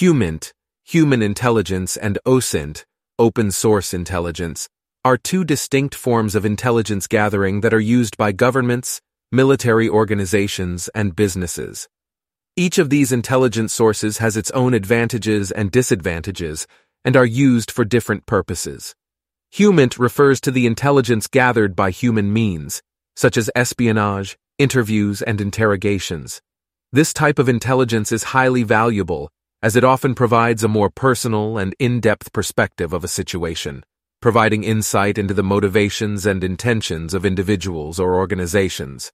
HUMINT, human intelligence, and OSINT, open source intelligence, are two distinct forms of intelligence gathering that are used by governments, military organizations, and businesses. Each of these intelligence sources has its own advantages and disadvantages and are used for different purposes. HUMINT refers to the intelligence gathered by human means, such as espionage, interviews, and interrogations. This type of intelligence is highly valuable as it often provides a more personal and in-depth perspective of a situation, providing insight into the motivations and intentions of individuals or organizations.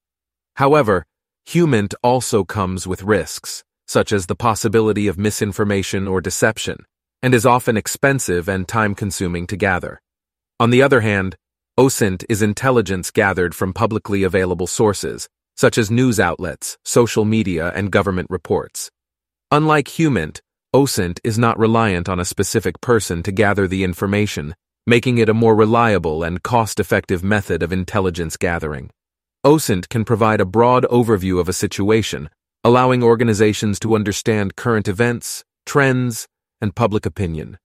However, HUMINT also comes with risks, such as the possibility of misinformation or deception, and is often expensive and time-consuming to gather. On the other hand, OSINT is intelligence gathered from publicly available sources, such as news outlets, social media, and government reports. Unlike HUMINT, OSINT is not reliant on a specific person to gather the information, making it a more reliable and cost-effective method of intelligence gathering. OSINT can provide a broad overview of a situation, allowing organizations to understand current events, trends, and public opinion.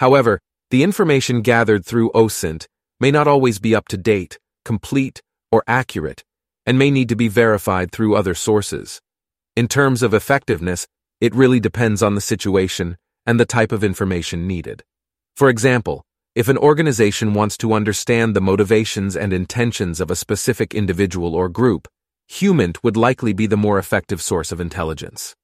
However, the information gathered through OSINT may not always be up to date, complete, or accurate, and may need to be verified through other sources. In terms of effectiveness, it really depends on the situation and the type of information needed. For example, if an organization wants to understand the motivations and intentions of a specific individual or group, HUMINT would likely be the more effective source of intelligence.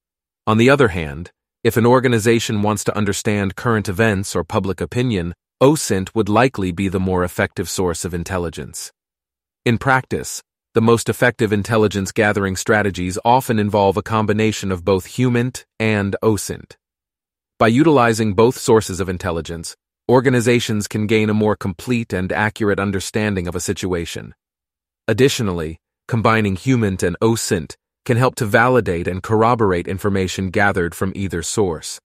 On the other hand, if an organization wants to understand current events or public opinion, OSINT would likely be the more effective source of intelligence. In practice, the most effective intelligence gathering strategies often involve a combination of both HUMINT and OSINT. By utilizing both sources of intelligence, organizations can gain a more complete and accurate understanding of a situation. Additionally, combining HUMINT and OSINT can help to validate and corroborate information gathered from either source.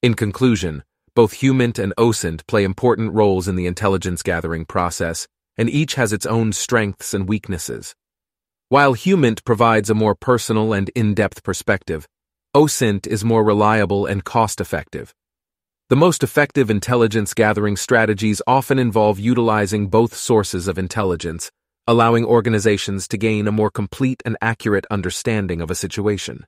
In conclusion, both HUMINT and OSINT play important roles in the intelligence gathering process, and each has its own strengths and weaknesses. While HUMINT provides a more personal and in-depth perspective, OSINT is more reliable and cost-effective. The most effective intelligence gathering strategies often involve utilizing both sources of intelligence, allowing organizations to gain a more complete and accurate understanding of a situation.